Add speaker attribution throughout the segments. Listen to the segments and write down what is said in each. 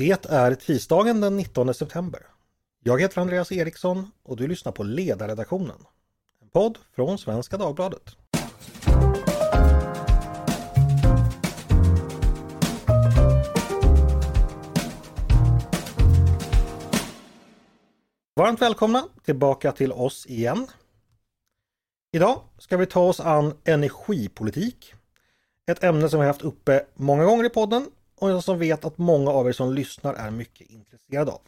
Speaker 1: Det är tisdagen den 19 september. Jag heter Andreas Eriksson och du lyssnar på Ledarredaktionen. En podd från Svenska Dagbladet. Varmt välkomna tillbaka till oss igen. Idag ska vi ta oss an energipolitik. Ett ämne som vi haft uppe många gånger i podden och som vet att många av er som lyssnar är mycket intresserade av.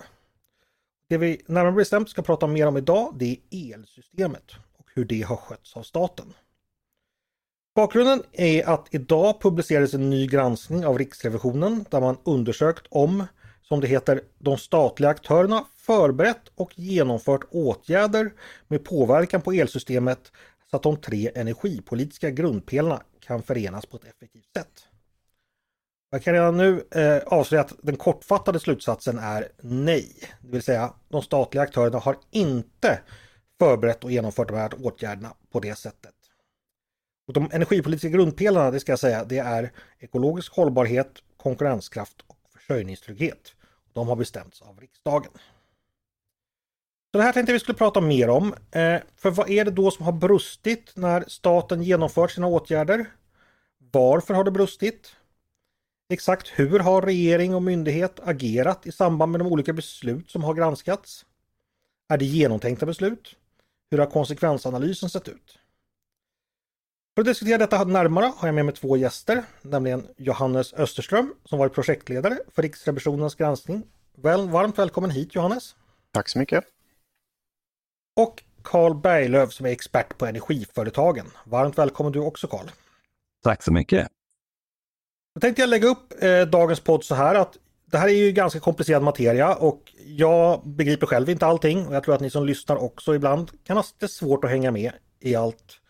Speaker 1: Det vi närmare bestämt ska prata mer om idag det är elsystemet och hur det har skötts av staten. Bakgrunden är att idag publicerades en ny granskning av Riksrevisionen där man undersökt om, som det heter, de statliga aktörerna förberett och genomfört åtgärder med påverkan på elsystemet så att de tre energipolitiska grundpelarna kan förenas på ett effektivt sätt. Jag kan redan nu eh, avslöja att den kortfattade slutsatsen är nej. Det vill säga de statliga aktörerna har inte förberett och genomfört de här åtgärderna på det sättet. Och de energipolitiska grundpelarna, det ska jag säga, det är ekologisk hållbarhet, konkurrenskraft och försörjningstrygghet. De har bestämts av riksdagen. Så det här tänkte vi skulle prata mer om. Eh, för vad är det då som har brustit när staten genomfört sina åtgärder? Varför har det brustit? Exakt hur har regering och myndighet agerat i samband med de olika beslut som har granskats? Är det genomtänkta beslut? Hur har konsekvensanalysen sett ut? För att diskutera detta närmare har jag med mig två gäster, nämligen Johannes Österström som varit projektledare för Riksrevisionens granskning. Väl, varmt välkommen hit Johannes!
Speaker 2: Tack så mycket!
Speaker 1: Och Carl Berglöf som är expert på energiföretagen. Varmt välkommen du också Carl!
Speaker 3: Tack så mycket!
Speaker 1: Då tänkte jag lägga upp eh, dagens podd så här att det här är ju ganska komplicerad materia och jag begriper själv inte allting och jag tror att ni som lyssnar också ibland kan ha lite svårt att hänga med i allt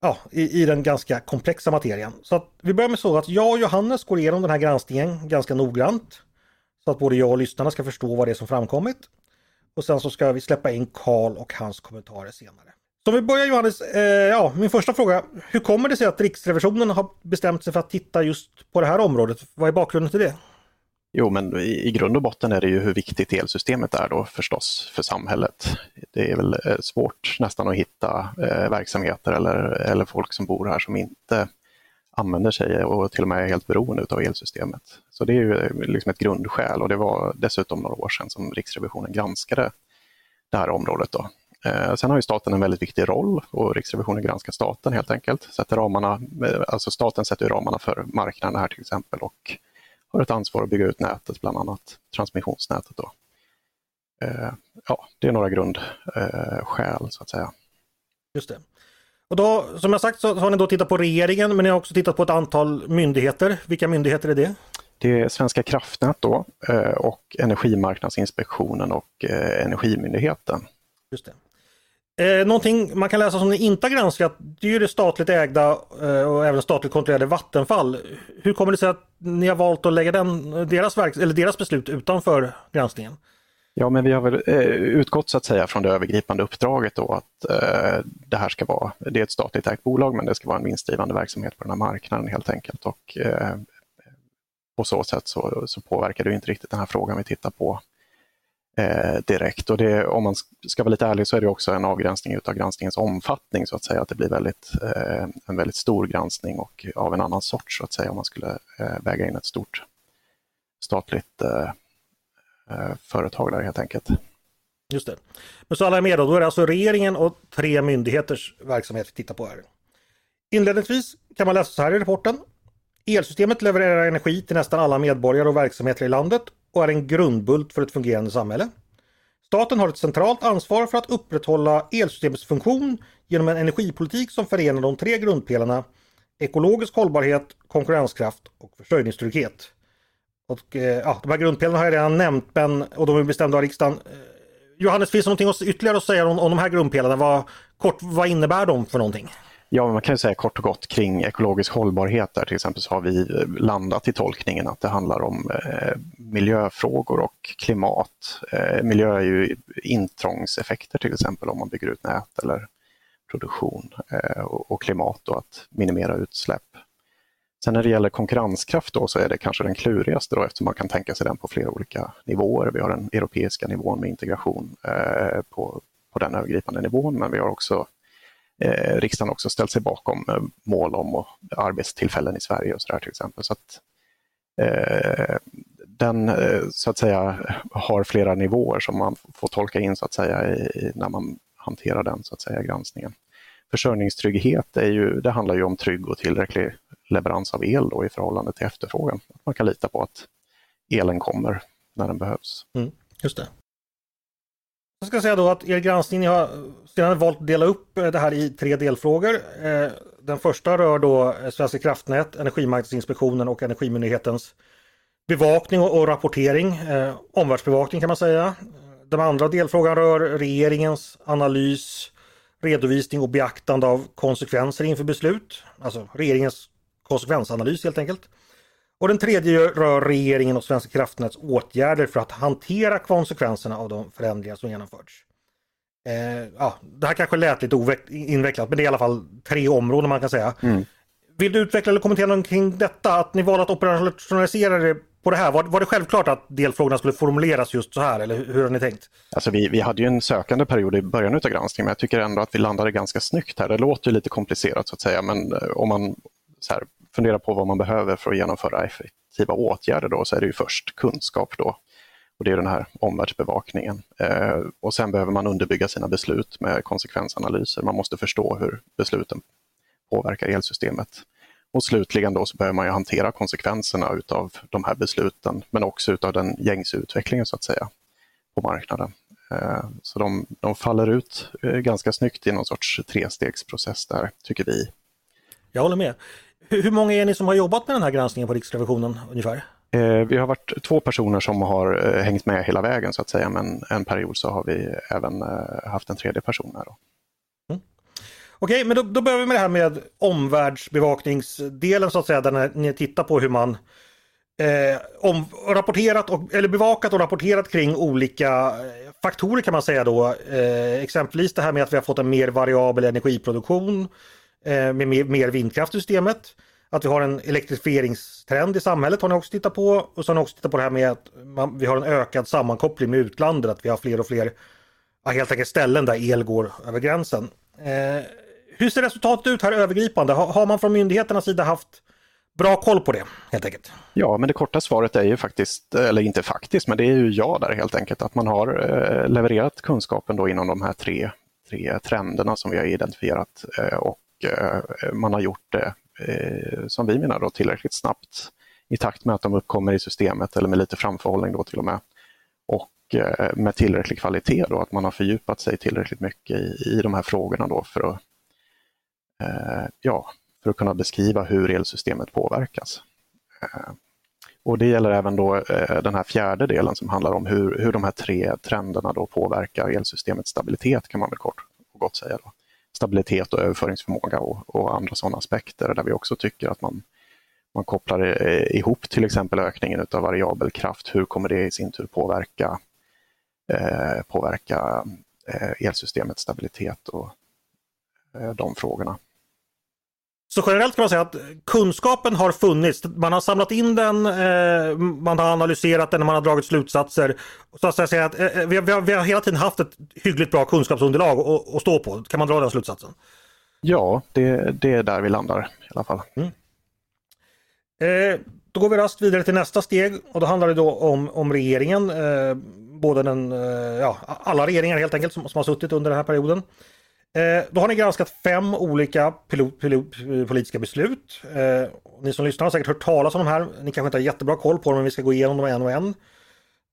Speaker 1: ja, i, i den ganska komplexa materien. Så att vi börjar med så att jag och Johannes går igenom den här granskningen ganska noggrant. Så att både jag och lyssnarna ska förstå vad det är som framkommit. Och sen så ska vi släppa in Karl och hans kommentarer senare. Så vi börjar Johannes, eh, ja min första fråga. Hur kommer det sig att Riksrevisionen har bestämt sig för att titta just på det här området? Vad är bakgrunden till det?
Speaker 2: Jo, men i, i grund och botten är det ju hur viktigt elsystemet är då förstås för samhället. Det är väl eh, svårt nästan att hitta eh, verksamheter eller, eller folk som bor här som inte använder sig och till och med är helt beroende av elsystemet. Så det är ju eh, liksom ett grundskäl och det var dessutom några år sedan som Riksrevisionen granskade det här området. Då. Eh, sen har ju staten en väldigt viktig roll och Riksrevisionen granskar staten helt enkelt. Sätter ramarna, eh, alltså staten sätter ramarna för marknaden här till exempel och har ett ansvar att bygga ut nätet, bland annat transmissionsnätet. Då. Eh, ja, det är några grundskäl så att säga.
Speaker 1: Just det. Och då, som jag sagt så har ni då tittat på regeringen men ni har också tittat på ett antal myndigheter. Vilka myndigheter är det?
Speaker 2: Det är Svenska kraftnät då och Energimarknadsinspektionen och Energimyndigheten.
Speaker 1: Just det. Eh, någonting man kan läsa som ni inte har granskat, det är ju det statligt ägda eh, och även statligt kontrollerade Vattenfall. Hur kommer det sig att ni har valt att lägga den, deras, verk, eller deras beslut utanför granskningen?
Speaker 2: Ja, men vi har väl eh, utgått så att säga från det övergripande uppdraget då att eh, det här ska vara, det är ett statligt ägt bolag men det ska vara en vinstdrivande verksamhet på den här marknaden helt enkelt. Och, eh, på så sätt så, så påverkar det inte riktigt den här frågan vi tittar på eh, direkt. Och det, om man ska vara lite ärlig så är det också en avgränsning utav granskningens omfattning så att säga. Att det blir väldigt, eh, en väldigt stor granskning och av en annan sort så att säga om man skulle eh, väga in ett stort statligt eh, eh, företag där helt enkelt.
Speaker 1: Just det. Men så alla är med då, då är det alltså regeringen och tre myndigheters verksamhet vi tittar på här. Inledningsvis kan man läsa så här i rapporten. Elsystemet levererar energi till nästan alla medborgare och verksamheter i landet och är en grundbult för ett fungerande samhälle. Staten har ett centralt ansvar för att upprätthålla elsystemets funktion genom en energipolitik som förenar de tre grundpelarna ekologisk hållbarhet, konkurrenskraft och försörjningstrygghet. Och, eh, ja, de här grundpelarna har jag redan nämnt men, och de är bestämda av riksdagen. Eh, Johannes, finns det något ytterligare att säga om, om de här grundpelarna? Vad, kort, vad innebär de för någonting?
Speaker 2: Ja, man kan säga kort och gott kring ekologisk hållbarhet där till exempel så har vi landat i tolkningen att det handlar om eh, miljöfrågor och klimat. Eh, miljö är ju intrångseffekter till exempel om man bygger ut nät eller produktion eh, och, och, klimat och att minimera utsläpp. Sen när det gäller konkurrenskraft då så är det kanske den klurigaste då eftersom man kan tänka sig den på flera olika nivåer. Vi har den europeiska nivån med integration eh, på, på den övergripande nivån men vi har också eh, riksdagen också ställt sig bakom eh, mål om och arbetstillfällen i Sverige och så där till exempel. Så att, eh, den eh, så att säga har flera nivåer som man får tolka in så att säga i, när man hanterar den så att säga granskningen. Försörjningstrygghet är ju, det handlar ju om trygg och tillräcklig leverans av el då i förhållande till efterfrågan. Att Man kan lita på att elen kommer när den behövs.
Speaker 1: Mm, just det. Jag ska säga då att er granskning, ni har sedan valt att dela upp eh, det här i tre delfrågor. Eh, den första rör då eh, Svenska kraftnät, Energimarknadsinspektionen och Energimyndighetens bevakning och rapportering, omvärldsbevakning kan man säga. Den andra delfrågan rör regeringens analys, redovisning och beaktande av konsekvenser inför beslut. Alltså regeringens konsekvensanalys helt enkelt. Och den tredje rör regeringen och Svenska kraftnäts åtgärder för att hantera konsekvenserna av de förändringar som genomförts. Eh, ja, det här kanske lät lite invecklat men det är i alla fall tre områden man kan säga. Mm. Vill du utveckla eller kommentera något kring detta? Att ni valde att operationalisera det på det här? Var, var det självklart att delfrågorna skulle formuleras just så här eller hur har ni tänkt?
Speaker 2: Alltså vi, vi hade ju en sökande period i början av granskningen men jag tycker ändå att vi landade ganska snyggt här. Det låter lite komplicerat så att säga men eh, om man så här, fundera på vad man behöver för att genomföra effektiva åtgärder då så är det ju först kunskap då. Och det är den här omvärldsbevakningen. Eh, och sen behöver man underbygga sina beslut med konsekvensanalyser. Man måste förstå hur besluten påverkar elsystemet. Och slutligen då så behöver man ju hantera konsekvenserna utav de här besluten men också utav den gängse utvecklingen så att säga på marknaden. Eh, så de, de faller ut eh, ganska snyggt i någon sorts trestegsprocess där, tycker vi.
Speaker 1: Jag håller med. Hur många är ni som har jobbat med den här granskningen på Riksrevisionen ungefär?
Speaker 2: Eh, vi har varit två personer som har hängt med hela vägen så att säga men en period så har vi även haft en tredje person här. Då.
Speaker 1: Okej, men då, då börjar vi med det här med omvärldsbevakningsdelen så att säga, där ni tittar på hur man eh, om, rapporterat och, eller bevakat och rapporterat kring olika eh, faktorer kan man säga då. Eh, exempelvis det här med att vi har fått en mer variabel energiproduktion eh, Eh, med mer, mer vindkraft i systemet. Att vi har en elektrifieringstrend i samhället har ni också tittat på. Och så har ni också tittat på det här med att man, vi har en ökad sammankoppling med utlandet. Att vi har fler och fler ja, helt enkelt ställen där el går över gränsen. Eh, hur ser resultatet ut här övergripande? Har, har man från myndigheternas sida haft bra koll på det helt enkelt?
Speaker 2: Ja, men det korta svaret är ju faktiskt, eller inte faktiskt, men det är ju ja där helt enkelt. Att man har eh, levererat kunskapen då inom de här tre, tre trenderna som vi har identifierat eh, och Eh, man har gjort det, eh, som vi menar, då, tillräckligt snabbt i takt med att de uppkommer i systemet eller med lite framförhållning då till och med. Och eh, med tillräcklig kvalitet då, att man har fördjupat sig tillräckligt mycket i, i de här frågorna då för att ja, för att kunna beskriva hur elsystemet påverkas. Och det gäller även då den här fjärde delen som handlar om hur, hur de här tre trenderna då påverkar elsystemets stabilitet kan man väl kort och gott säga. Då. Stabilitet och överföringsförmåga och, och andra sådana aspekter där vi också tycker att man, man kopplar eh, ihop till exempel ökningen av variabel kraft. Hur kommer det i sin tur påverka, eh, påverka eh, elsystemets stabilitet och eh, de frågorna.
Speaker 1: Så generellt kan man säga att kunskapen har funnits. Man har samlat in den, eh, man har analyserat den, man har dragit slutsatser. Så att säga att, eh, vi, har, vi, har, hela tiden haft ett hyggligt bra kunskapsunderlag att, att stå på. Kan man dra den slutsatsen?
Speaker 2: Ja, det, det är där vi landar i alla fall. Mm.
Speaker 1: Eh, då går vi raskt vidare till nästa steg och då handlar det då om, om regeringen. Eh, både den, eh, ja, alla regeringar helt enkelt som, som har suttit under den här perioden. Eh, då har ni granskat fem olika pilot, pilot, eh, politiska beslut. Eh, ni som lyssnar har säkert hört talas om de här. Ni kanske inte har jättebra koll på dem men vi ska gå igenom dem en och en.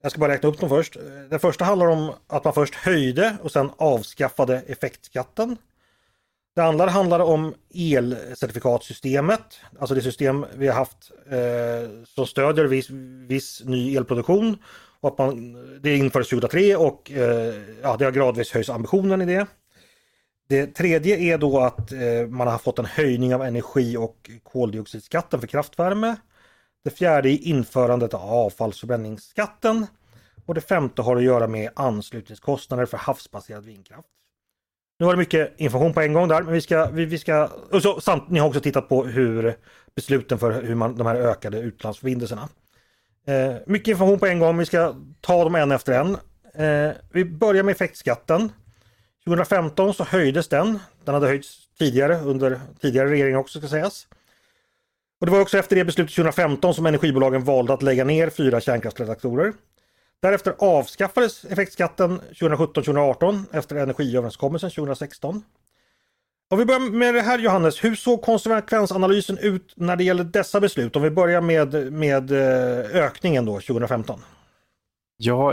Speaker 1: Jag ska bara räkna upp dem först. Eh, den första handlar om att man först höjde och sen avskaffade effektskatten. Det andra handlar om elcertifikatsystemet, alltså det system vi har haft eh, som stödjer viss, viss ny elproduktion. Och att man, det infördes 2003 och eh, ja, det har gradvis höjts ambitionen i det. Det tredje är då att eh, man har fått en höjning av energi och koldioxidskatten för kraftvärme. Det fjärde är införandet av avfallsförbränningsskatten. Och det femte har att göra med anslutningskostnader för havsbaserad vindkraft. Nu var det mycket information på en gång där, men vi ska... Vi, vi ska och så, samt, ni har också tittat på hur besluten för hur man, de här ökade utlandsförbindelserna. Eh, mycket information på en gång, vi ska ta dem en efter en. Eh, vi börjar med effektskatten. 2015 så höjdes den. Den hade höjts tidigare under tidigare regering också ska sägas. Och Det var också efter det beslutet 2015 som energibolagen valde att lägga ner fyra kärnkraftsreaktorer. Därefter avskaffades effektskatten 2017-2018 efter energiöverenskommelsen 2016. Om vi börjar med det här Johannes, hur såg konsekvensanalysen ut när det gäller dessa beslut? Om vi börjar med, med eh, ökningen då 2015.
Speaker 2: Ja,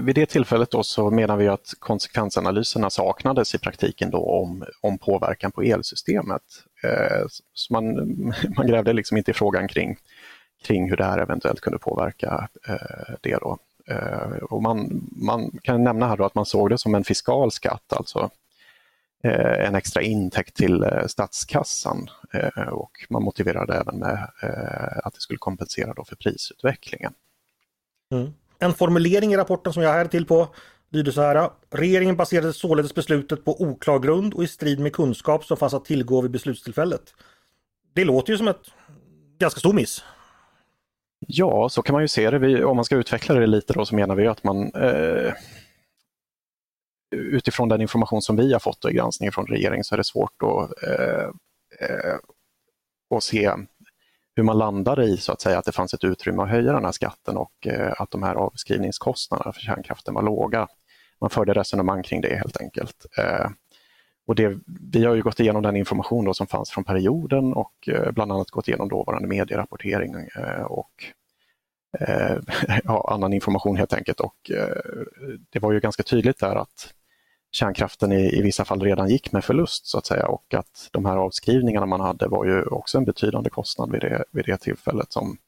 Speaker 2: vid det tillfället då så menar vi att konsekvensanalyserna saknades i praktiken då om, om påverkan på elsystemet. Eh, så man, man grävde liksom inte i frågan kring, kring hur det här eventuellt kunde påverka eh, det. Då. Eh, och man, man kan nämna här då att man såg det som en fiskal skatt, alltså en extra intäkt till statskassan och man motiverade även med att det skulle kompensera då för prisutvecklingen.
Speaker 1: Mm. En formulering i rapporten som jag är här till på lyder så här. Regeringen baserade således beslutet på oklar grund och i strid med kunskap som fanns att tillgå vid beslutstillfället. Det låter ju som ett ganska stor miss.
Speaker 2: Ja, så kan man ju se det. Vi, om man ska utveckla det lite då så menar vi att man eh, utifrån den information som vi har fått i granskningen från regeringen så är det svårt att, eh, eh, att se hur man landade i så att säga att det fanns ett utrymme att höja den här skatten och eh, att de här avskrivningskostnaderna för kärnkraften var låga. Man förde resonemang kring det helt enkelt. Eh, och det, vi har ju gått igenom den information då som fanns från perioden och eh, bland annat gått igenom dåvarande medierapportering eh, och eh, ja, annan information helt enkelt. Och eh, det var ju ganska tydligt där att kärnkraften i, i vissa fall redan gick med förlust så att säga och att de här avskrivningarna man hade var ju också en betydande kostnad vid det, vid det tillfället som,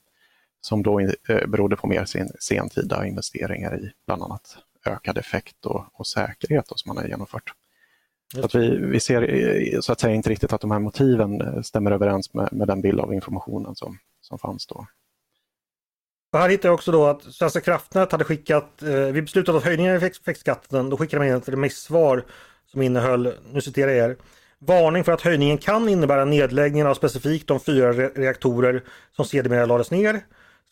Speaker 2: som då eh, berodde på mer sen, sentida investeringar i bland annat ökad effekt och, och säkerhet då, som man har genomfört. Så att vi, vi ser eh, så att säga inte riktigt att de här motiven eh, stämmer överens med, med den bild av informationen som, som fanns då.
Speaker 1: Och här hittar jag också då att Svenska kraftnät hade skickat, eh, vid beslutet om höjningen av effektskatten, då skickade man in ett remissvar som innehöll, nu citerar jag er, varning för att höjningen kan innebära nedläggningen av specifikt de fyra re reaktorer som sedermera lades ner.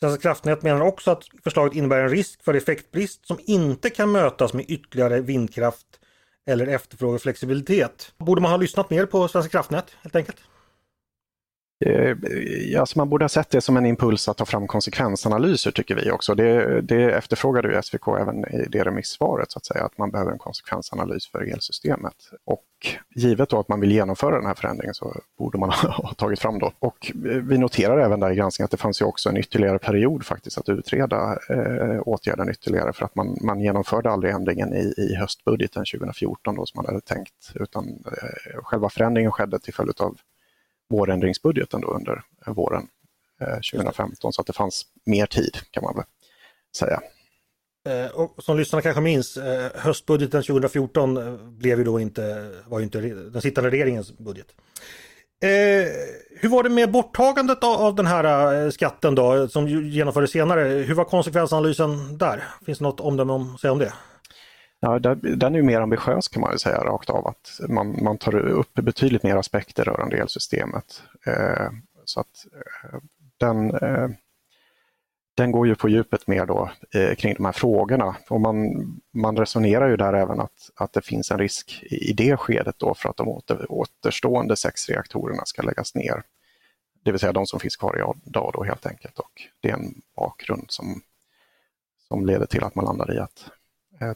Speaker 1: Svenska kraftnät menar också att förslaget innebär en risk för effektbrist som inte kan mötas med ytterligare vindkraft eller efterfrågeflexibilitet. Borde man ha lyssnat mer på Svenska kraftnät helt enkelt?
Speaker 2: Eh, alltså man borde ha sett det som en impuls att ta fram konsekvensanalyser tycker vi också. Det, det efterfrågade ju SVK även i det remissvaret, så att säga, att man behöver en konsekvensanalys för elsystemet. Och givet då att man vill genomföra den här förändringen så borde man ha tagit fram då. Och eh, vi noterar även där i granskningen att det fanns ju också en ytterligare period faktiskt att utreda eh, åtgärden ytterligare för att man, man genomförde aldrig ändringen i, i höstbudgeten 2014 då som man hade tänkt, utan eh, själva förändringen skedde till följd av vårändringsbudgeten då under eh, våren eh, 2015 så att det fanns mer tid kan man väl säga.
Speaker 1: Eh, och som lyssnarna kanske minns, höstbudgeten 2014 blev ju då inte, var ju inte den sittande regeringens budget. Eh, hur var det med borttagandet av, av den här skatten då som genomfördes senare? Hur var konsekvensanalysen där? Finns det något omdöme om, säga om det?
Speaker 2: Ja, den är mer ambitiös kan man ju säga rakt av. att Man, man tar upp betydligt mer aspekter rörande elsystemet. Eh, så att eh, den, eh, den går ju på djupet mer då eh, kring de här frågorna. Och man, man resonerar ju där även att, att det finns en risk i, i det skedet då för att de åter, återstående sex reaktorerna ska läggas ner. Det vill säga de som finns kvar idag då helt enkelt. Och det är en bakgrund som, som leder till att man landar i att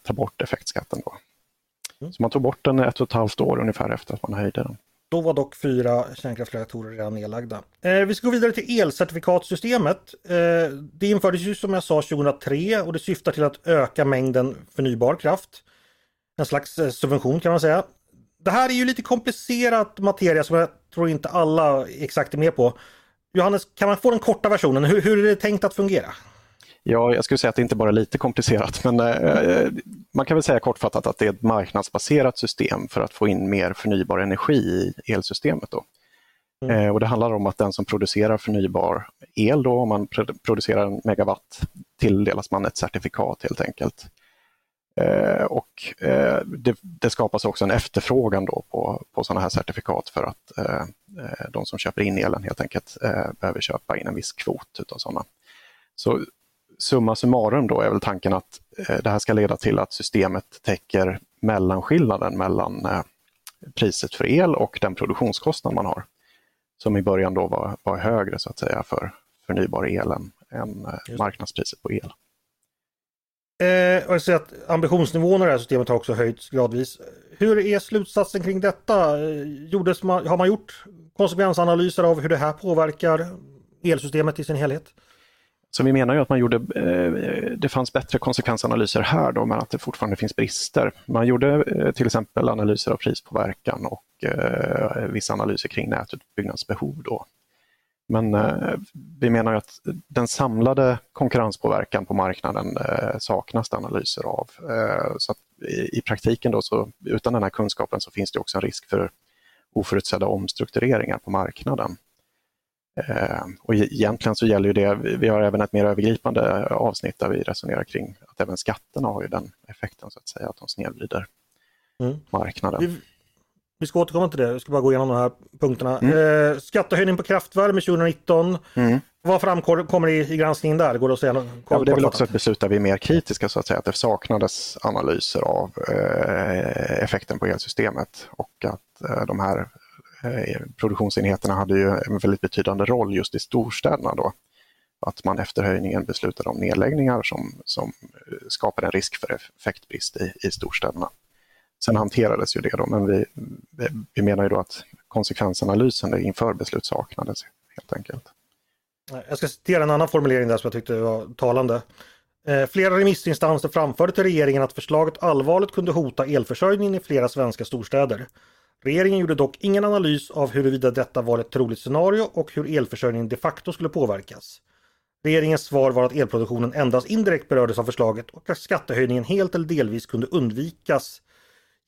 Speaker 2: ta bort effektskatten. Då. Mm. Så man tog bort den ett och ett halvt år ungefär efter att man höjde den.
Speaker 1: Då var dock fyra kärnkraftsreaktorer redan nedlagda. Eh, vi ska gå vidare till elcertifikatsystemet. Eh, det infördes ju som jag sa 2003 och det syftar till att öka mängden förnybar kraft. En slags eh, subvention kan man säga. Det här är ju lite komplicerat materia som jag tror inte alla exakt är med på. Johannes, kan man få den korta versionen? Hur, hur är det tänkt att fungera?
Speaker 2: Ja, jag skulle säga att det inte bara är lite komplicerat, men eh, man kan väl säga kortfattat att det är ett marknadsbaserat system för att få in mer förnybar energi i elsystemet. Då. Mm. Eh, och det handlar om att den som producerar förnybar el, då, om man producerar en megawatt, tilldelas man ett certifikat helt enkelt. Eh, och eh, det, det, skapas också en efterfrågan då på, på sådana här certifikat för att eh, de som köper in elen helt enkelt behöver köpa in en viss kvot utav sådana. Så summa summarum då är väl tanken att det här ska leda till att systemet täcker mellanskillnaden mellan priset för el och den produktionskostnad man har. Som i början då var, var högre så att säga för förnybar el än, än marknadspriset på el.
Speaker 1: Eh, och jag ser att ambitionsnivån i det här systemet har också höjts gradvis. Hur är slutsatsen kring detta? Eh, gjordes man, har man gjort konsekvensanalyser av hur det här påverkar elsystemet i sin helhet?
Speaker 2: Så vi menar ju att man gjorde, eh, det fanns bättre konsekvensanalyser här då, men att det fortfarande finns brister. Man gjorde eh, till exempel analyser av prispåverkan och eh, vissa analyser kring nätutbyggnadsbehov då. Men eh, vi menar att den samlade konkurrenspåverkan på marknaden eh, saknas det analyser av. Eh, så i, i, praktiken då så utan den här kunskapen så finns det också en risk för oförutsedda omstruktureringar på marknaden. Eh, och egentligen så gäller ju det, vi har även ett mer övergripande avsnitt där vi resonerar kring att även skatterna har ju den effekten så att säga, att de snedvrider mm. marknaden.
Speaker 1: Vi, vi ska återkomma till det, jag ska bara gå igenom de här punkterna. Mm. Eh, skattehöjning på kraftvärme 2019. Mm. Vad framkommer i, i granskningen där? Går det att säga något,
Speaker 2: ja, det är väl också ett beslut där vi är mer kritiska så att säga, att det saknades analyser av eh, effekten på elsystemet och att eh, de här Eh, produktionsenheterna hade ju en väldigt betydande roll just i storstäderna då. Att man efter höjningen beslutade om nedläggningar som, som eh, skapade en risk för effektbrist i, i storstäderna. Sen hanterades ju det då, men vi, vi menar ju då att konsekvensanalysen inför beslut saknades helt enkelt.
Speaker 1: Jag ska citera en annan formulering där som jag tyckte var talande. Eh, flera remissinstanser framförde till regeringen att förslaget allvarligt kunde hota elförsörjningen i flera svenska storstäder. Regeringen gjorde dock ingen analys av huruvida detta var ett troligt scenario och hur elförsörjningen de facto skulle påverkas. Regeringens svar var att elproduktionen endast indirekt berördes av förslaget och att skattehöjningen helt eller delvis kunde undvikas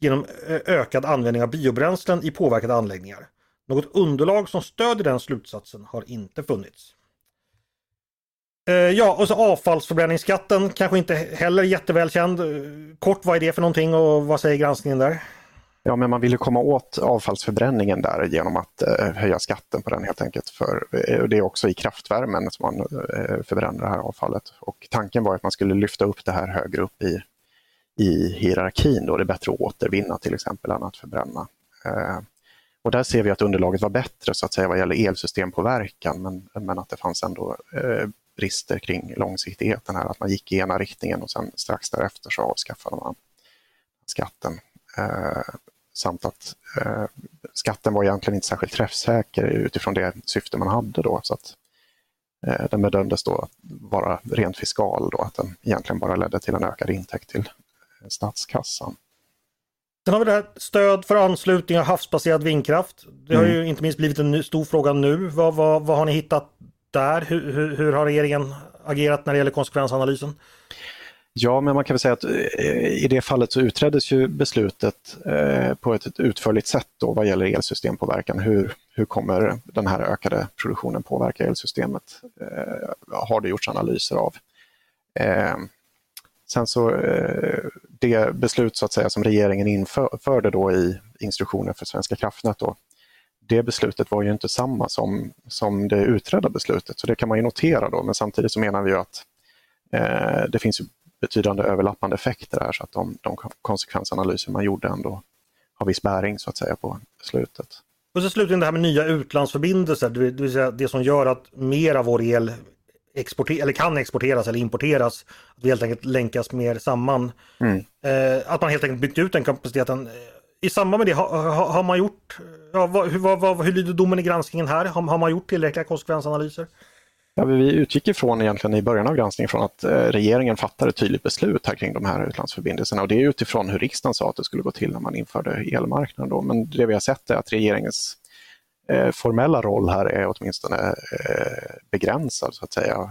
Speaker 1: genom eh, ökad användning av biobränslen i påverkade anläggningar. Något underlag som stödjer den slutsatsen har inte funnits. Eh, ja, och så avfallsförbränningsskatten kanske inte heller jättevälkänd. Eh, kort, vad är det för någonting och vad säger granskningen där?
Speaker 2: Ja, men man ville komma åt avfallsförbränningen där genom att eh, höja skatten på den helt enkelt. För, eh, det är också i kraftvärmen som man eh, förbränner det här avfallet. Och tanken var att man skulle lyfta upp det här högre upp i i hierarkin. Då. Det är bättre att återvinna till exempel än att förbränna. Eh, och där ser vi att underlaget var bättre så att säga vad gäller elsystempåverkan men, men att det fanns ändå eh, brister kring långsiktigheten här, att man gick i ena riktningen och sen strax därefter så avskaffade man skatten. Eh, samt att eh, skatten var egentligen inte särskilt träffsäker utifrån det syfte man hade då. Så att, eh, den bedömdes då vara rent fiskal, då, att den egentligen bara ledde till en ökad intäkt till statskassan.
Speaker 1: Sen har vi det här stöd för anslutning av havsbaserad vindkraft. Det har mm. ju inte minst blivit en stor fråga nu. Vad, vad, vad har ni hittat där? Hur, hur, hur, har regeringen agerat när det gäller konsekvensanalysen?
Speaker 2: Ja, men man kan väl säga att eh, i det fallet så utreddes ju beslutet eh, på ett utförligt sätt då vad gäller elsystempåverkan. Hur, hur kommer den här ökade produktionen påverka elsystemet? Eh, har det gjorts analyser av. Sen så det beslut så att säga som regeringen införde då i instruktionen för Svenska kraftnät då, det beslutet var ju inte samma som, som det utredda beslutet, så det kan man ju notera då, men samtidigt så menar vi ju att eh, det finns betydande överlappande effekter här så att de, de konsekvensanalyser man gjorde ändå har viss bäring så att säga på beslutet.
Speaker 1: Och så slutligen det här med nya utlandsförbindelser, det vill säga det som gör att mer av vår el exporter eller kan exporteras eller importeras. Att vi helt enkelt länkas mer samman. Mm. Eh, att man helt enkelt byggt ut den kapaciteten. I samband med det, har, har, har man gjort, ja, vad, hur, vad, hur lyder domen i granskningen här? Har, har man gjort tillräckliga konsekvensanalyser?
Speaker 2: Ja, vi utgick ifrån egentligen i början av granskningen från att eh, regeringen fattade ett tydligt beslut här kring de här utlandsförbindelserna och det är utifrån hur riksdagen sa att det skulle gå till när man införde elmarknaden. Då. Men det vi har sett är att regeringens eh, formella roll här är åtminstone eh, begränsad, så att säga.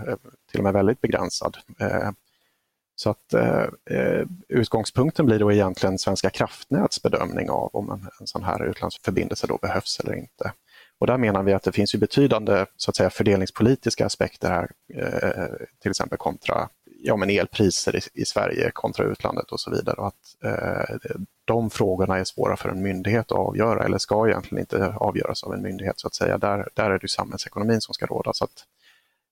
Speaker 2: Till och med väldigt begränsad. Så att utgångspunkten blir då egentligen Svenska kraftnäts bedömning av om en, en sån här utlandsförbindelse då behövs eller inte. Och där menar vi att det finns ju betydande så att säga, fördelningspolitiska aspekter här, eh, till exempel kontra ja, men elpriser i, i, Sverige kontra utlandet och så vidare. Och att eh, de frågorna är svåra för en myndighet att avgöra eller ska egentligen inte avgöras av en myndighet så att säga. Där, där är det samhällsekonomin som ska råda. Så att,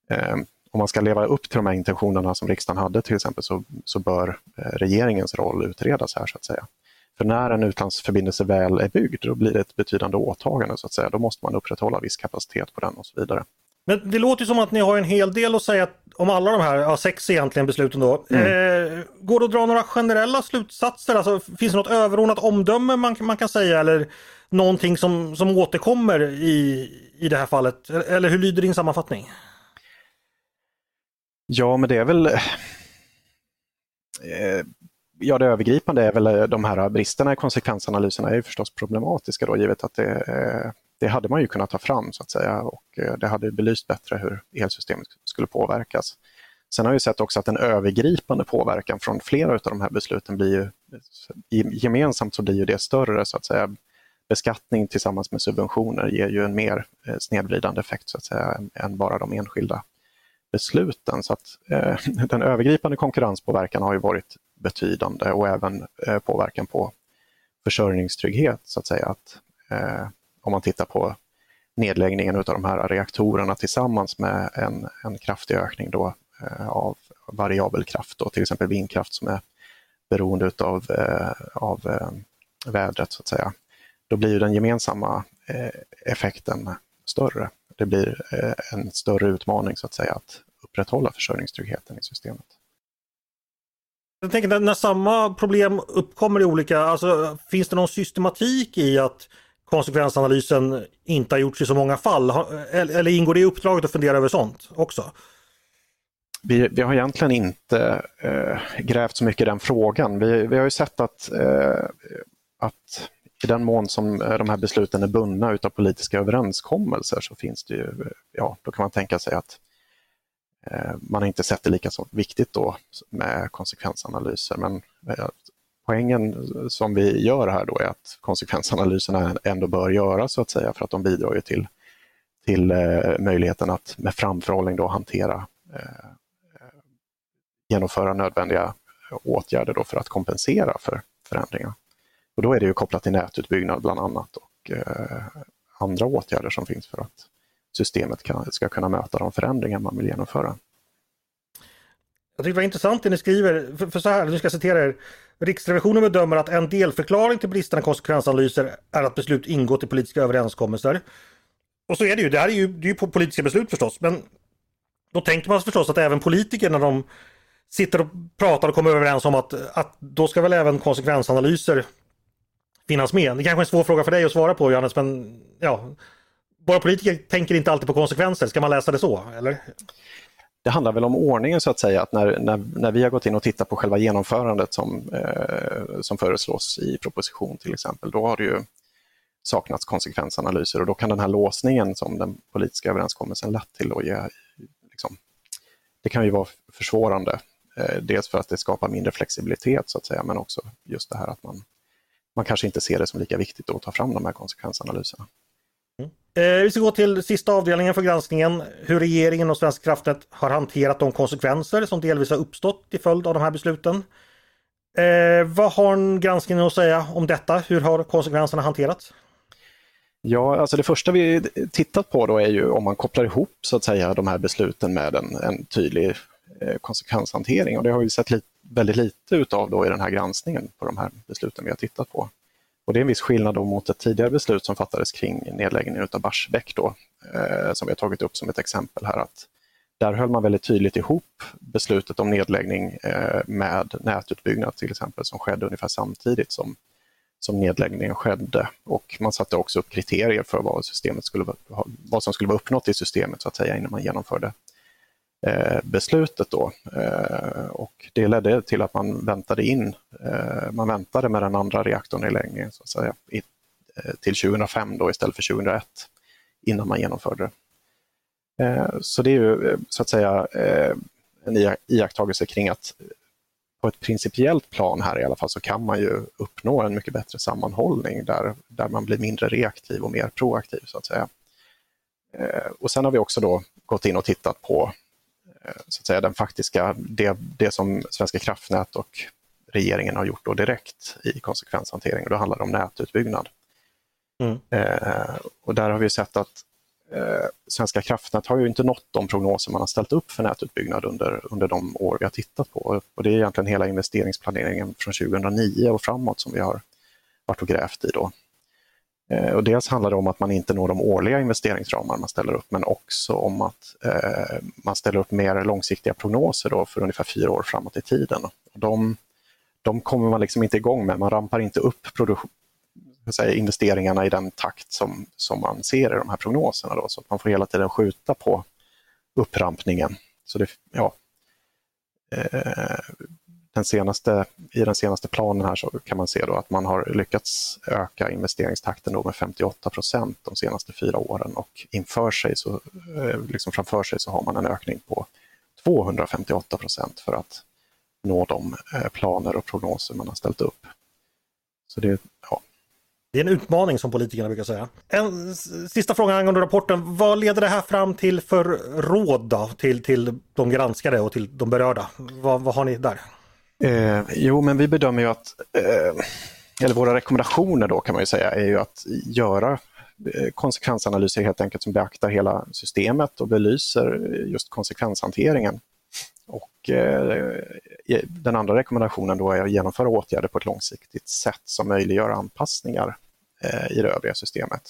Speaker 2: eh, om man ska leva upp till de här intentionerna som riksdagen hade till exempel så, så bör eh, regeringens roll utredas här så att säga. För när en utlandsförbindelse väl är byggd, då blir det ett betydande åtagande så att säga. Då måste man upprätthålla viss kapacitet på den och så vidare.
Speaker 1: Men det låter som att ni har en hel del att säga om alla de här, ja, sex egentligen besluten då. Mm. Eh, går det att dra några generella slutsatser? Alltså, finns det något överordnat omdöme man, man kan säga eller någonting som, som återkommer i, i det här fallet? Eller hur lyder din sammanfattning?
Speaker 2: Ja, men det är väl... Eh, ja, det övergripande är väl eh, de här bristerna i konsekvensanalyserna är ju förstås problematiska då, givet att det, eh, det hade man ju kunnat ta fram så att säga och eh, det hade belyst bättre hur elsystemet skulle påverkas. Sen har vi sett också att en övergripande påverkan från flera av de här besluten blir ju gemensamt så blir ju det större så att säga. Beskattning tillsammans med subventioner ger ju en mer snedvridande effekt så att säga än bara de enskilda besluten. Så att, eh, den övergripande konkurrenspåverkan har ju varit betydande och även eh, påverkan på försörjningstrygghet så att säga. Att, eh, om man tittar på nedläggningen av de här reaktorerna tillsammans med en, en kraftig ökning då, eh, av variabel kraft, då, till exempel vindkraft som är beroende av, eh, av eh, vädret så att säga. Då blir den gemensamma eh, effekten större det blir eh, en större utmaning så att säga att upprätthålla försörjningstryggheten i systemet.
Speaker 1: Jag tänker när samma problem uppkommer i olika, alltså finns det någon systematik i att konsekvensanalysen inte har gjorts i så många fall? Eller ingår det i uppdraget att fundera över sånt också?
Speaker 2: Vi, vi har egentligen inte eh, grävt så mycket i den frågan. Vi, vi har ju sett att, eh, att i den mån som eh, de här besluten är bundna utav politiska överenskommelser så finns det ju, eh, ja, då kan man tänka sig att eh, Eh, man har inte sett det lika så viktigt då med konsekvensanalyser. Men eh, poängen som vi gör här då är att konsekvensanalyserna ändå bör göras så att säga för att de bidrar ju till, till eh, möjligheten att med framförhållning då hantera eh, genomföra nödvändiga åtgärder då för att kompensera för förändringar. Och då är det ju kopplat till nätutbyggnad bland annat och eh, andra åtgärder som finns för att systemet kan, ska kunna möta de förändringar man vill genomföra.
Speaker 1: Jag tycker det var intressant det ni skriver, för, för så här, nu ska jag citera er. Riksrevisionen bedömer att en delförklaring till bristande konsekvensanalyser är att beslut ingått i politiska överenskommelser. Och så är det ju, det här är ju, det är ju politiska beslut förstås, men då tänker man förstås att även politiker när de sitter och pratar och kommer överens om att, att då ska väl även konsekvensanalyser finnas med. Det kanske är en svår fråga för dig att svara på Johannes, men ja, våra politiker tänker inte alltid på konsekvenser. Ska man läsa det så, eller?
Speaker 2: Det handlar väl om ordningen så att säga, att när, när, när vi har gått in och tittat på själva genomförandet som, eh, som föreslås i proposition till exempel, då har det ju saknats konsekvensanalyser och då kan den här låsningen som den politiska överenskommelsen lett till då ge, liksom, det kan ju vara försvårande. Eh, dels för att det skapar mindre flexibilitet så att säga, men också just det här att man man kanske inte ser det som lika viktigt att ta fram de här konsekvensanalyserna.
Speaker 1: Eh, vi ska gå till sista avdelningen för granskningen. Hur regeringen och Svenska kraftnät har hanterat de konsekvenser som delvis har uppstått till följd av de här besluten. Eh, vad har granskningen att säga om detta? Hur har konsekvenserna hanterats?
Speaker 2: Ja, alltså det första vi tittat på då är ju om man kopplar ihop så att säga de här besluten med en, en tydlig eh, konsekvenshantering och det har vi sett lite väldigt lite utav då i den här granskningen på de här besluten vi har tittat på. Och det är en viss skillnad då mot ett tidigare beslut som fattades kring nedläggningen av Barsebäck då, eh, som vi har tagit upp som ett exempel här. att Där höll man väldigt tydligt ihop beslutet om nedläggning eh, med nätutbyggnad till exempel som skedde ungefär samtidigt som, som nedläggningen skedde. Och man satte också upp kriterier för vad, systemet skulle, vad som skulle vara uppnått i systemet så att säga innan man genomförde Eh, beslutet då. Eh, och det ledde till att man väntade in, eh, man väntade med den andra reaktorn i längden så att säga, till 2005 då istället för 2001 innan man genomförde det. Så det är ju så att säga en iakttagelse kring att på ett principiellt plan här i alla fall så kan man ju uppnå en mycket bättre sammanhållning där, där man blir mindre reaktiv och mer proaktiv så att säga. Och sen har vi också då gått in och tittat på så att säga, den faktiska, det, det som Svenska kraftnät och regeringen har gjort då direkt i konsekvenshantering. Då handlar det om nätutbyggnad. Mm. Eh, och där har vi sett att eh, Svenska kraftnät har ju inte nått de prognoser man har ställt upp för nätutbyggnad under, under de år vi har tittat på. Och det är egentligen hela investeringsplaneringen från 2009 och framåt som vi har varit och grävt i. Då. Eh, och dels handlar det om att man inte når de årliga investeringsramar man ställer upp, men också om att eh, man ställer upp mer långsiktiga prognoser då för ungefär fyra år framåt i tiden. Och de, de kommer man liksom inte igång med, man rampar inte upp säga, investeringarna i den takt som, som man ser i de här prognoserna. Då, så att man får hela tiden skjuta på upprampningen. Så det, ja, eh, den senaste, I den senaste planen här så kan man se då att man har lyckats öka investeringstakten då med 58 procent de senaste fyra åren och inför sig så, eh, liksom framför sig så har man en ökning på 258 procent för att nå de eh, planer och prognoser man har ställt upp. Så det, ja,
Speaker 1: det är en utmaning som politikerna brukar säga. En sista fråga angående rapporten. Vad leder det här fram till för råd då, till, till de granskade och till de berörda? Vad, vad har ni där?
Speaker 2: Eh, jo, men vi bedömer ju att, eh, eller våra rekommendationer då kan man ju säga, är ju att göra eh, konsekvensanalyser helt enkelt som beaktar hela systemet och belyser just konsekvenshanteringen. Och eh, eh, den andra rekommendationen då är att genomföra åtgärder på ett långsiktigt sätt som möjliggör anpassningar eh, i det övriga systemet.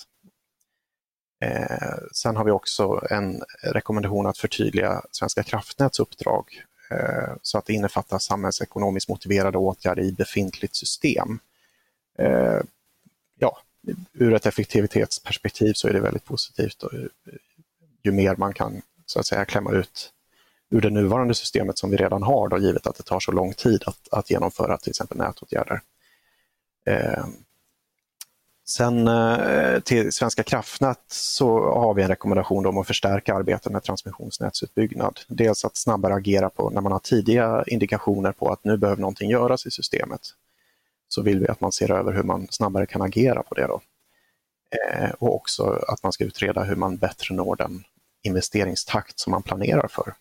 Speaker 2: Eh, sen har vi också en rekommendation att förtydliga Svenska kraftnäts uppdrag Eh, så att det innefattar samhällsekonomiskt motiverade åtgärder i befintligt system. Eh, ja, ur ett effektivitetsperspektiv så är det väldigt positivt. Och eh, ju mer man kan så att säga klämma ut ur det nuvarande systemet som vi redan har, då, givet att det tar så lång tid att, att genomföra till exempel nätåtgärder. Eh, Sen eh, till Svenska kraftnät så har vi en rekommendation om att förstärka arbetet med transmissionsnätsutbyggnad. Dels att snabbare agera på när man har tidiga indikationer på att nu behöver någonting göras i systemet. Så vill vi att man ser över hur man snabbare kan agera på det. Då. Eh, och också att man ska utreda hur man bättre når den investeringstakt som man planerar för.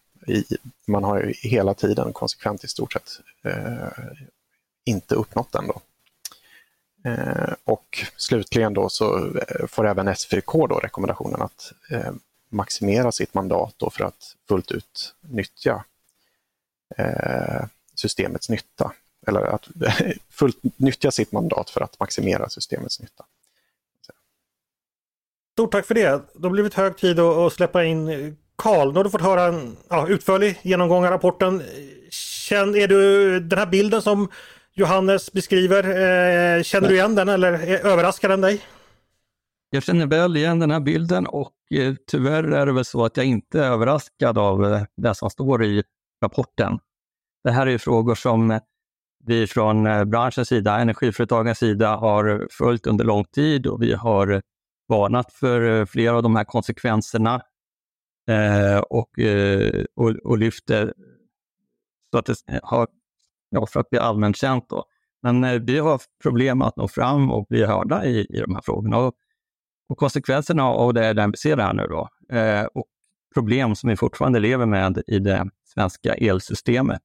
Speaker 2: man har ju hela tiden konsekvent i stort sett eh, inte uppnått den. Då. Eh, och slutligen då så eh, får även SFK då rekommendationen att eh, maximera sitt mandat då för att fullt ut nyttja systemets nytta. Eller att fullt nyttja sitt mandat för att maximera systemets nytta.
Speaker 1: Stort tack för det. Då har blivit hög tid att släppa in Karl. Nu har du fått höra en ja, utförlig genomgång av rapporten. Känn, är du den här bilden som Johannes beskriver. Eh, känner du igen den eller överraskar den dig?
Speaker 3: Jag känner väl igen den här bilden och eh, tyvärr är det väl så att jag inte är överraskad av eh, det som står i rapporten. Det här är frågor som vi från branschens sida, energiföretagens sida, har följt under lång tid och vi har varnat för flera av de här konsekvenserna och, och, och lyfter så att det har ja, för att bli allmänt känt. Då. Men eh, vi har problem att nå fram och bli hörda i, i de här frågorna. Och, och konsekvenserna av det är den vi ser här nu då. Eh, och problem som vi fortfarande lever med i det svenska elsystemet.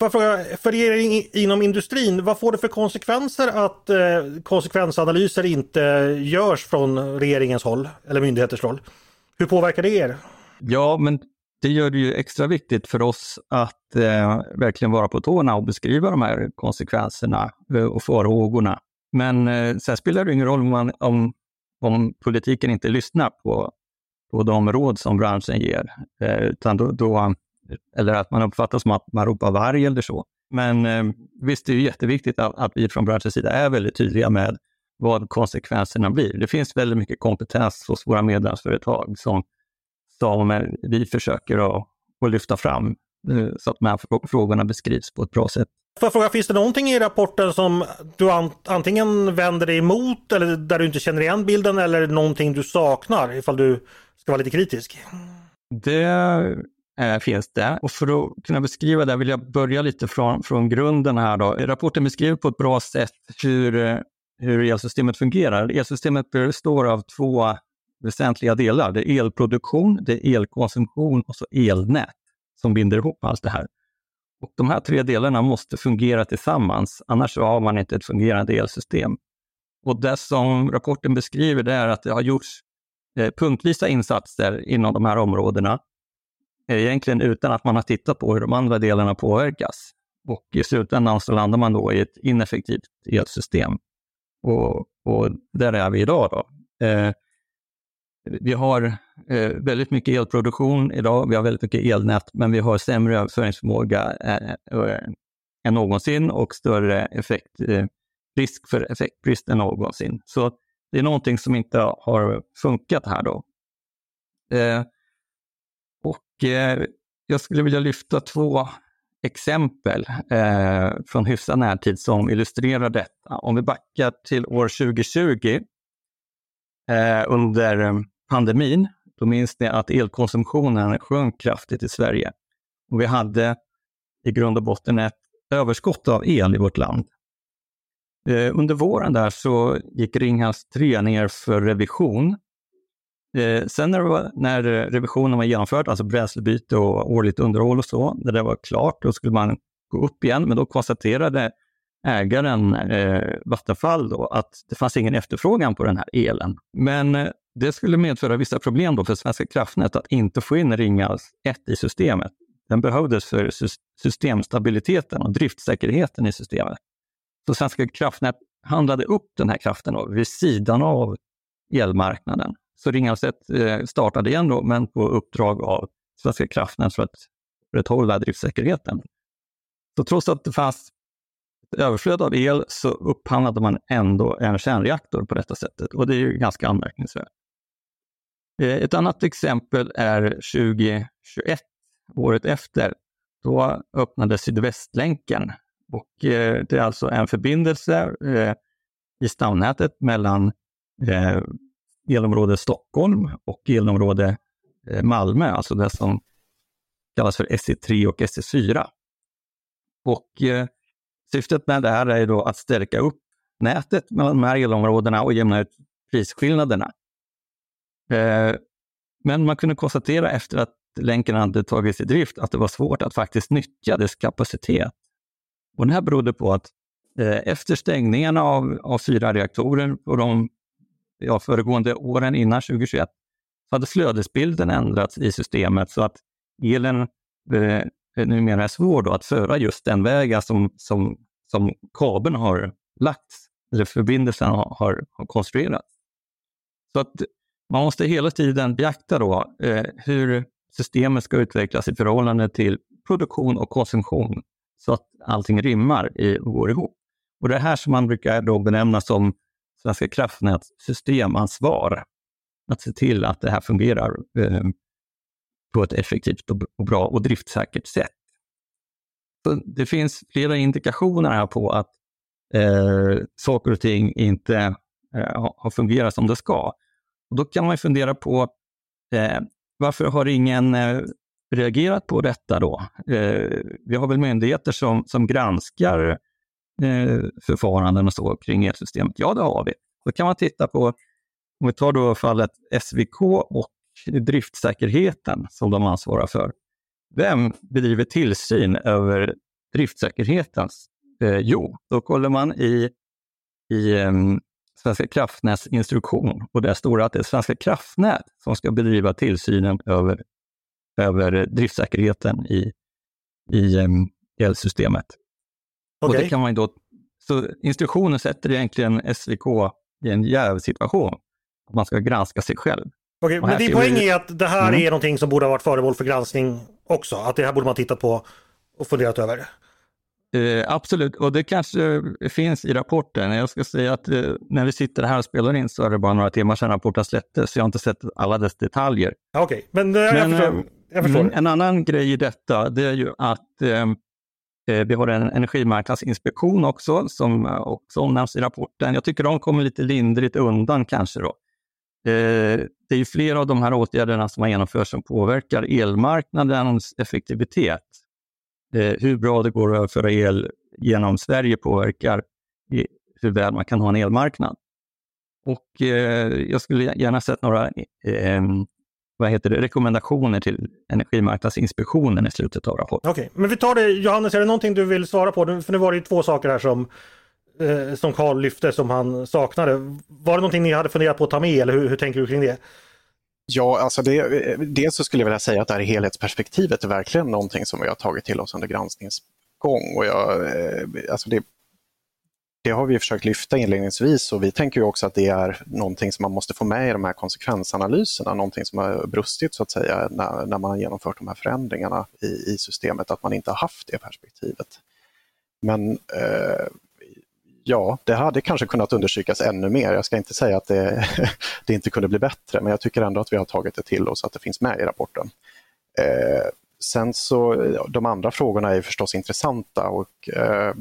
Speaker 1: Får jag fråga, för er inom industrin, vad får det för konsekvenser att eh, konsekvensanalyser inte görs från regeringens håll eller myndigheters håll? Hur påverkar det er?
Speaker 3: Ja, men det gör det ju extra viktigt för oss att eh, verkligen vara på tårna och beskriva de här konsekvenserna eh, och farhågorna. Men eh, sen spelar det ingen roll om, man, om, om politiken inte lyssnar på, på de råd som branschen ger, eh, utan då, då, eller att man uppfattar som att man ropar varg eller så. Men eh, visst, det är jätteviktigt att, att vi från branschens sida är väldigt tydliga med vad konsekvenserna blir. Det finns väldigt mycket kompetens hos våra medlemsföretag som som vi försöker att, att lyfta fram eh, så att de här frågorna beskrivs på ett bra sätt.
Speaker 1: Får jag fråga, finns det någonting i rapporten som du antingen vänder dig emot eller där du inte känner igen bilden eller någonting du saknar ifall du ska vara lite kritisk?
Speaker 3: Det eh, finns det. Och för att kunna beskriva det vill jag börja lite från, från grunden här. Då. Rapporten beskriver på ett bra sätt hur, hur elsystemet fungerar. Elsystemet består av två väsentliga delar. Det är elproduktion, det är elkonsumtion och så elnät som binder ihop allt det här. Och de här tre delarna måste fungera tillsammans, annars har man inte ett fungerande elsystem. Och det som rapporten beskriver det är att det har gjorts eh, punktvisa insatser inom de här områdena, eh, egentligen utan att man har tittat på hur de andra delarna påverkas. Och i slutändan så landar man då i ett ineffektivt elsystem. Och, och där är vi idag. Då. Eh, vi har eh, väldigt mycket elproduktion idag, vi har väldigt mycket elnät, men vi har sämre överföringsförmåga eh, eh än någonsin och större effekt, eh, risk för effektbrist än någonsin. Så det är någonting som inte har funkat här då. Eh, och eh, jag skulle vilja lyfta två exempel eh, från hyfsad närtid som illustrerar detta. Om vi backar till år 2020 eh, under pandemin, då minns ni att elkonsumtionen sjönk kraftigt i Sverige. Och vi hade i grund och botten ett överskott av el i vårt land. Eh, under våren där så gick Ringhals 3 ner för revision. Eh, sen när, var, när, revisionen var genomförd, alltså bränslebyte och årligt underhåll och så, när det var klart, då skulle man gå upp igen, men då konstaterade ägaren eh, Vattenfall då, att det fanns ingen efterfrågan på den här elen. Men eh, det skulle medföra vissa problem då för Svenska kraftnät att inte få in Ringhals 1 i systemet. Den behövdes för systemstabiliteten och driftsäkerheten i systemet. Så Svenska kraftnät handlade upp den här kraften då, vid sidan av elmarknaden. Så Ringhals 1 eh, startade igen då, men på uppdrag av Svenska kraftnät för att upprätthålla driftsäkerheten. Så trots att det fanns ett överflöd av el så upphandlade man ändå en kärnreaktor på detta sättet och det är ju ganska anmärkningsvärt. Eh, ett annat exempel är 2021, året efter. Då öppnades Sydvästlänken och eh, det är alltså en förbindelse eh, i stamnätet mellan elområde Stockholm och elområde Malmö, alltså det som kallas för SE3 och SE4. Och syftet med det här är då att stärka upp nätet mellan de här elområdena och jämna ut prisskillnaderna. Eh, men man kunde konstatera efter att länken hade tagits i drift att det var svårt att faktiskt nyttja dess kapacitet. Och det här berodde på att eh, efter stängningarna av, av fyra reaktorer på de ja, föregående åren innan 2021 så hade flödesbilden ändrats i systemet så att elen eh, numera är svår då att föra just den vägen som, som, som kabeln har lagts, eller förbindelsen har, har, har konstruerats. Så att man måste hela tiden beakta då, eh, hur systemet ska utvecklas i förhållande till produktion och konsumtion så att allting rimmar och går ihop. Och det här som man brukar då benämna som Svenska kraftnäts systemansvar. Att se till att det här fungerar eh, på ett effektivt och bra och driftsäkert sätt. Så det finns flera indikationer här på att eh, saker och ting inte eh, har fungerat som det ska. Och då kan man fundera på eh, varför har ingen eh, reagerat på detta då? Eh, vi har väl myndigheter som, som granskar eh, förfaranden och så kring elsystemet? Ja, det har vi. Då kan man titta på, om vi tar då fallet SVK och driftsäkerheten som de ansvarar för. Vem bedriver tillsyn över driftsäkerheten? Eh, jo, då kollar man i, i um, Svenska kraftnäts instruktion och där står det att det är Svenska kraftnät som ska bedriva tillsynen över, över driftsäkerheten i, i um, elsystemet. Okay. Och det kan man då, så instruktionen sätter egentligen SVK i en jävsituation. Man ska granska sig själv.
Speaker 1: Okay, men din poäng är att det här mm. är någonting som borde ha varit föremål för granskning också? Att det här borde man titta på och funderat över?
Speaker 3: Eh, absolut, och det kanske finns i rapporten. Jag ska säga att eh, när vi sitter här och spelar in så är det bara några timmar sedan rapporten släpptes, så jag har inte sett alla dess detaljer.
Speaker 1: Okej, okay. men, eh, men jag förstår. Jag förstår.
Speaker 3: Mm, en annan grej i detta, det är ju att eh, eh, vi har en energimarknadsinspektion också, som också omnämns i rapporten. Jag tycker de kommer lite lindrigt undan kanske då. Eh, det är ju flera av de här åtgärderna som har genomförts som påverkar elmarknadens effektivitet eh, Eh, hur bra det går att överföra el genom Sverige påverkar hur väl man kan ha en elmarknad. och eh, jag skulle gärna sett några eh, vad heter det, rekommendationer till Energimarknadsinspektionen i slutet av rapporten.
Speaker 1: Okej, okay. men vi tar det. Johannes, är det någonting du vill svara på? För nu var det ju två saker här som eh, som Carl lyfte som han saknade. Var det någonting ni hade funderat på att ta med eller hur, hur tänker du kring det?
Speaker 2: Ja, alltså det, dels så skulle jag vilja säga att det här helhetsperspektivet är verkligen någonting som vi har tagit till oss under granskningens gång. Och jag, eh, alltså det, det har vi försökt lyfta inledningsvis och vi tänker också att det är någonting som man måste få med i de här konsekvensanalyserna, någonting som har brustit så att säga när, när man har genomfört de här förändringarna i, i systemet, att man inte har haft det perspektivet. Men eh, ja, det hade kanske kunnat understrykas ännu mer. Jag ska inte säga att det, det, inte kunde bli bättre, men jag tycker ändå att vi har tagit det till oss att det finns med i rapporten. Eh, sen så, de andra frågorna är förstås intressanta och eh,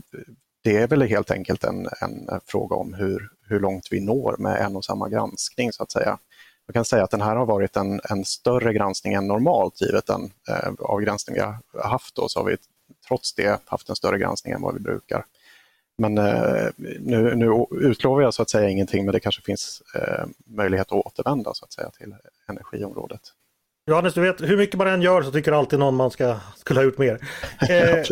Speaker 2: det är väl helt enkelt en, en fråga om hur, hur långt vi når med en och samma granskning så att säga. Jag kan säga att den här har varit en, en större granskning än normalt givet den eh, avgränsning vi har haft då, så har vi trots det haft en större granskning än vad vi brukar. Men eh, nu, nu utlovar jag så att säga ingenting, men det kanske finns eh, möjlighet att återvända så att säga till energiområdet.
Speaker 1: Johannes, du vet hur mycket man än gör så tycker alltid någon man ska, skulle ha gjort mer. Eh,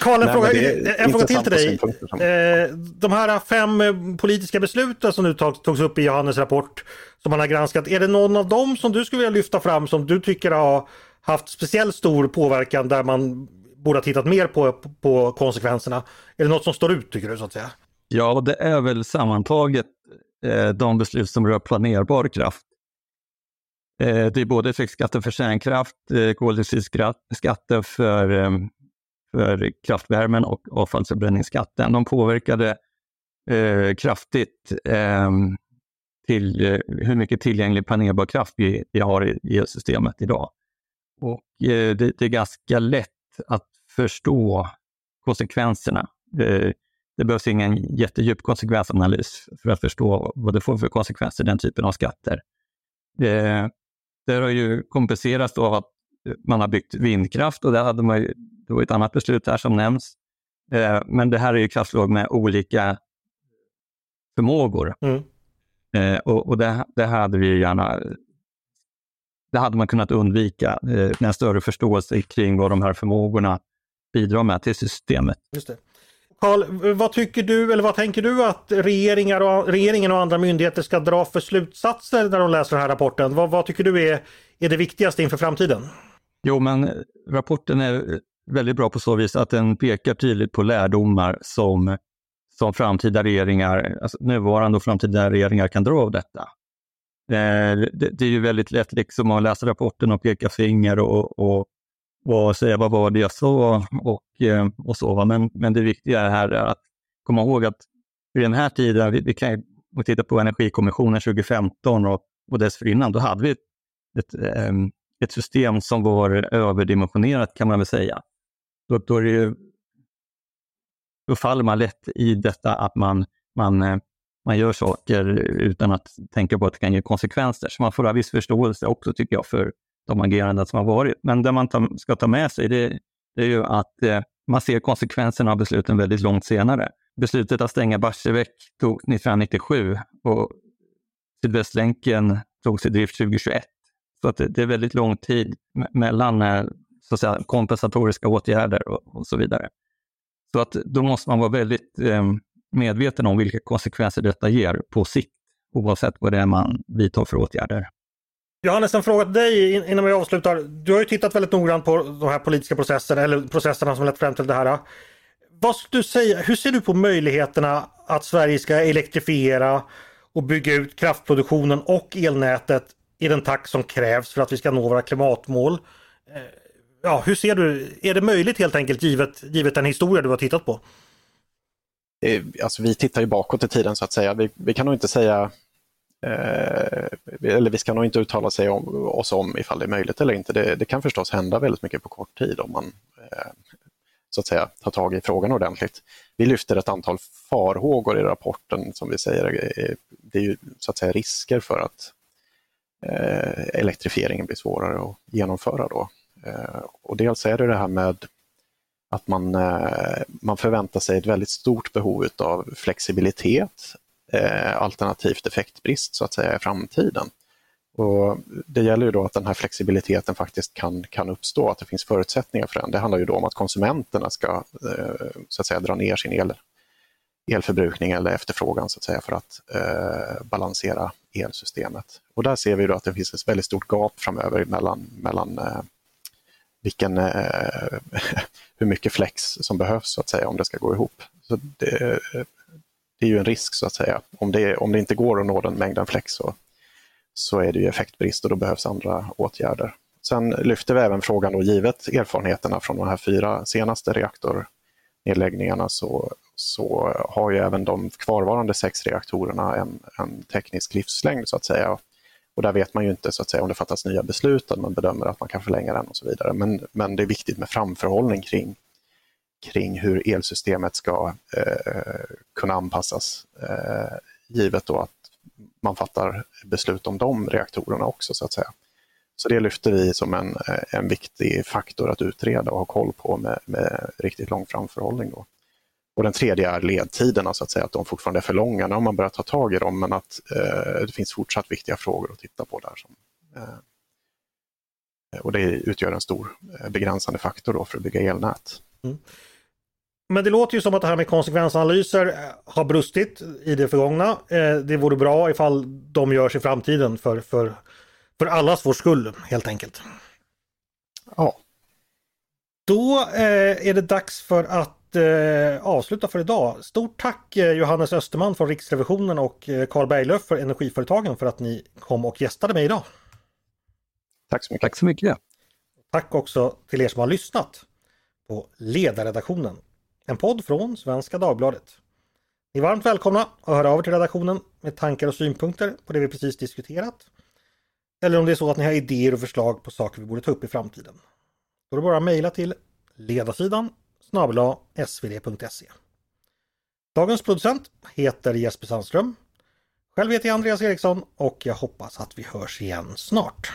Speaker 1: Karl, en, Nej, fråga, en fråga till till dig. Eh, de här fem politiska besluten som nu togs upp i Johannes rapport som man har granskat, är det någon av dem som du skulle vilja lyfta fram som du tycker har haft speciellt stor påverkan där man borde ha tittat mer på, på konsekvenserna? Är det något som står ut tycker du så att säga?
Speaker 3: Ja, det är väl sammantaget eh, de beslut som rör planerbar kraft. Eh, det är både effektskatten för kärnkraft, eh, koldioxidskatten för, eh, för kraftvärmen och avfallsförbränningsskatten. De påverkade eh, kraftigt eh, till eh, hur mycket tillgänglig planerbar kraft vi, vi har i elsystemet idag. Och eh, det, det, är ganska lätt att förstå konsekvenserna. Det, det behövs ingen jättedjup konsekvensanalys för att förstå vad det får för konsekvenser, den typen av skatter. Det, det har ju kompenserats av att man har byggt vindkraft och det hade man ju, det var ett annat beslut här som nämns. Eh, men det här är ju kraftslag med olika förmågor. Mm. Eh, och, och det, det, hade vi gärna det hade man kunnat undvika eh, med en större förståelse kring vad de här förmågorna bidrar med till systemet.
Speaker 1: Just det. Carl, vad tycker du eller vad tänker du att regeringar och, regeringen och andra myndigheter ska dra för slutsatser när de läser den här rapporten? Vad, vad tycker du är, är det viktigaste inför framtiden?
Speaker 3: Jo, men rapporten är väldigt bra på så vis att den pekar tydligt på lärdomar som, som framtida regeringar, alltså nuvarande och framtida regeringar kan dra av detta. Eh, det, det, är ju väldigt lätt liksom att läsa rapporten och peka finger och, och, och säga vad var det jag sa och, eh, och så. Men, men det viktiga här är att komma ihåg att i den här tiden, vi, vi kan titta på Energikommissionen 2015 och, och dessförinnan, då hade vi ett, ett, ehm, ett system som var överdimensionerat kan man väl säga. Då, då, är det, då faller man lätt i detta att man, man eh, man gör saker utan att tänka på att det kan ge konsekvenser. Så man får ha viss förståelse också tycker jag för de ageranden som har varit. Men det man ska ta med sig det, det är ju att eh, man ser konsekvenserna av besluten väldigt långt senare. Beslutet att stänga Barsebäck tog 1997 och Sydvästlänken togs i drift 2021. Så att det, det är väldigt lång tid mellan eh, så att säga, kompensatoriska åtgärder och, och, så vidare. Så att då måste man vara väldigt eh, medveten om vilka konsekvenser detta ger på sikt, oavsett vad det är man vidtar för åtgärder.
Speaker 1: Johannes, en fråga till dig innan vi avslutar. Du har ju tittat väldigt noggrant på de här politiska processerna, eller processerna som lett fram till det här. Vad du säga, hur ser du på möjligheterna att Sverige ska elektrifiera och bygga ut kraftproduktionen och elnätet i den takt som krävs för att vi ska nå våra klimatmål? Eh, ja, hur ser du, är det möjligt helt enkelt givet, givet den historia du har tittat på?
Speaker 2: Eh, alltså vi tittar ju bakåt i tiden så att säga. Vi, vi kan nog inte säga Eh, eller vi ska nog inte uttala sig om, oss om ifall det är möjligt eller inte. Det, det kan förstås hända väldigt mycket på kort tid om man eh, så att säga tar tag i frågan ordentligt. Vi lyfter ett antal farhågor i rapporten som vi säger det är ju så att säga risker för att eh, elektrifieringen blir svårare att genomföra då. Eh, och dels är det det här med att man, eh, man förväntar sig ett väldigt stort behov av flexibilitet eh, alternativt effektbrist så att säga i framtiden. Och det gäller ju då att den här flexibiliteten faktiskt kan, kan uppstå, att det finns förutsättningar för den. Det handlar ju då om att konsumenterna ska eh, så att säga, dra ner sin el, elförbrukning eller efterfrågan så att säga, för att eh, balansera elsystemet. Och där ser vi då att det finns ett väldigt stort gap framöver mellan, mellan eh, vilken, eh, hur mycket flex som behövs så att säga om det ska gå ihop. Så det, det är ju en risk så att säga. Om det, om det inte går att nå den mängden flex så, så är det ju effektbrist och då behövs andra åtgärder. Sen lyfter vi även frågan då givet erfarenheterna från de här fyra senaste reaktornedläggningarna så, så har ju även de kvarvarande sex reaktorerna en, en teknisk livslängd så att säga. Och där vet man ju inte så att säga om det fattas nya beslut, att man bedömer att man kan förlänga den och så vidare. Men, men det är viktigt med framförhållning kring, kring hur elsystemet ska eh, kunna anpassas eh, givet då att man fattar beslut om de reaktorerna också så att säga. Så det lyfter vi som en, eh, en viktig faktor att utreda och ha koll på med, med riktigt lång framförhållning. Då. Och den tredje är ledtiderna, så att säga, att de fortfarande är för långa. Nu har man börjat ta tag i dem, men att eh, det finns fortsatt viktiga frågor att titta på där. Som, eh, och det utgör en stor eh, begränsande faktor då för att bygga elnät. Mm.
Speaker 1: Men det låter ju som att det här med konsekvensanalyser eh, har brustit i det förgångna. Eh, det vore bra ifall de görs i framtiden för, för, för allas vår skull helt enkelt.
Speaker 2: Ja.
Speaker 1: Då eh, är det dags för att avsluta för idag. Stort tack Johannes Österman från Riksrevisionen och Carl Berglöf för Energiföretagen för att ni kom och gästade mig idag.
Speaker 2: Tack så mycket.
Speaker 3: Tack så mycket.
Speaker 1: Tack också till er som har lyssnat på ledarredaktionen en podd från Svenska Dagbladet. Ni är varmt välkomna att höra av er till redaktionen med tankar och synpunkter på det vi precis diskuterat. Eller om det är så att ni har idéer och förslag på saker vi borde ta upp i framtiden. Då är det bara att mejla till ledarsidan snabla svd.se. Dagens producent heter Jesper Sandström. Själv heter jag Andreas Eriksson och jag hoppas att vi hörs igen snart.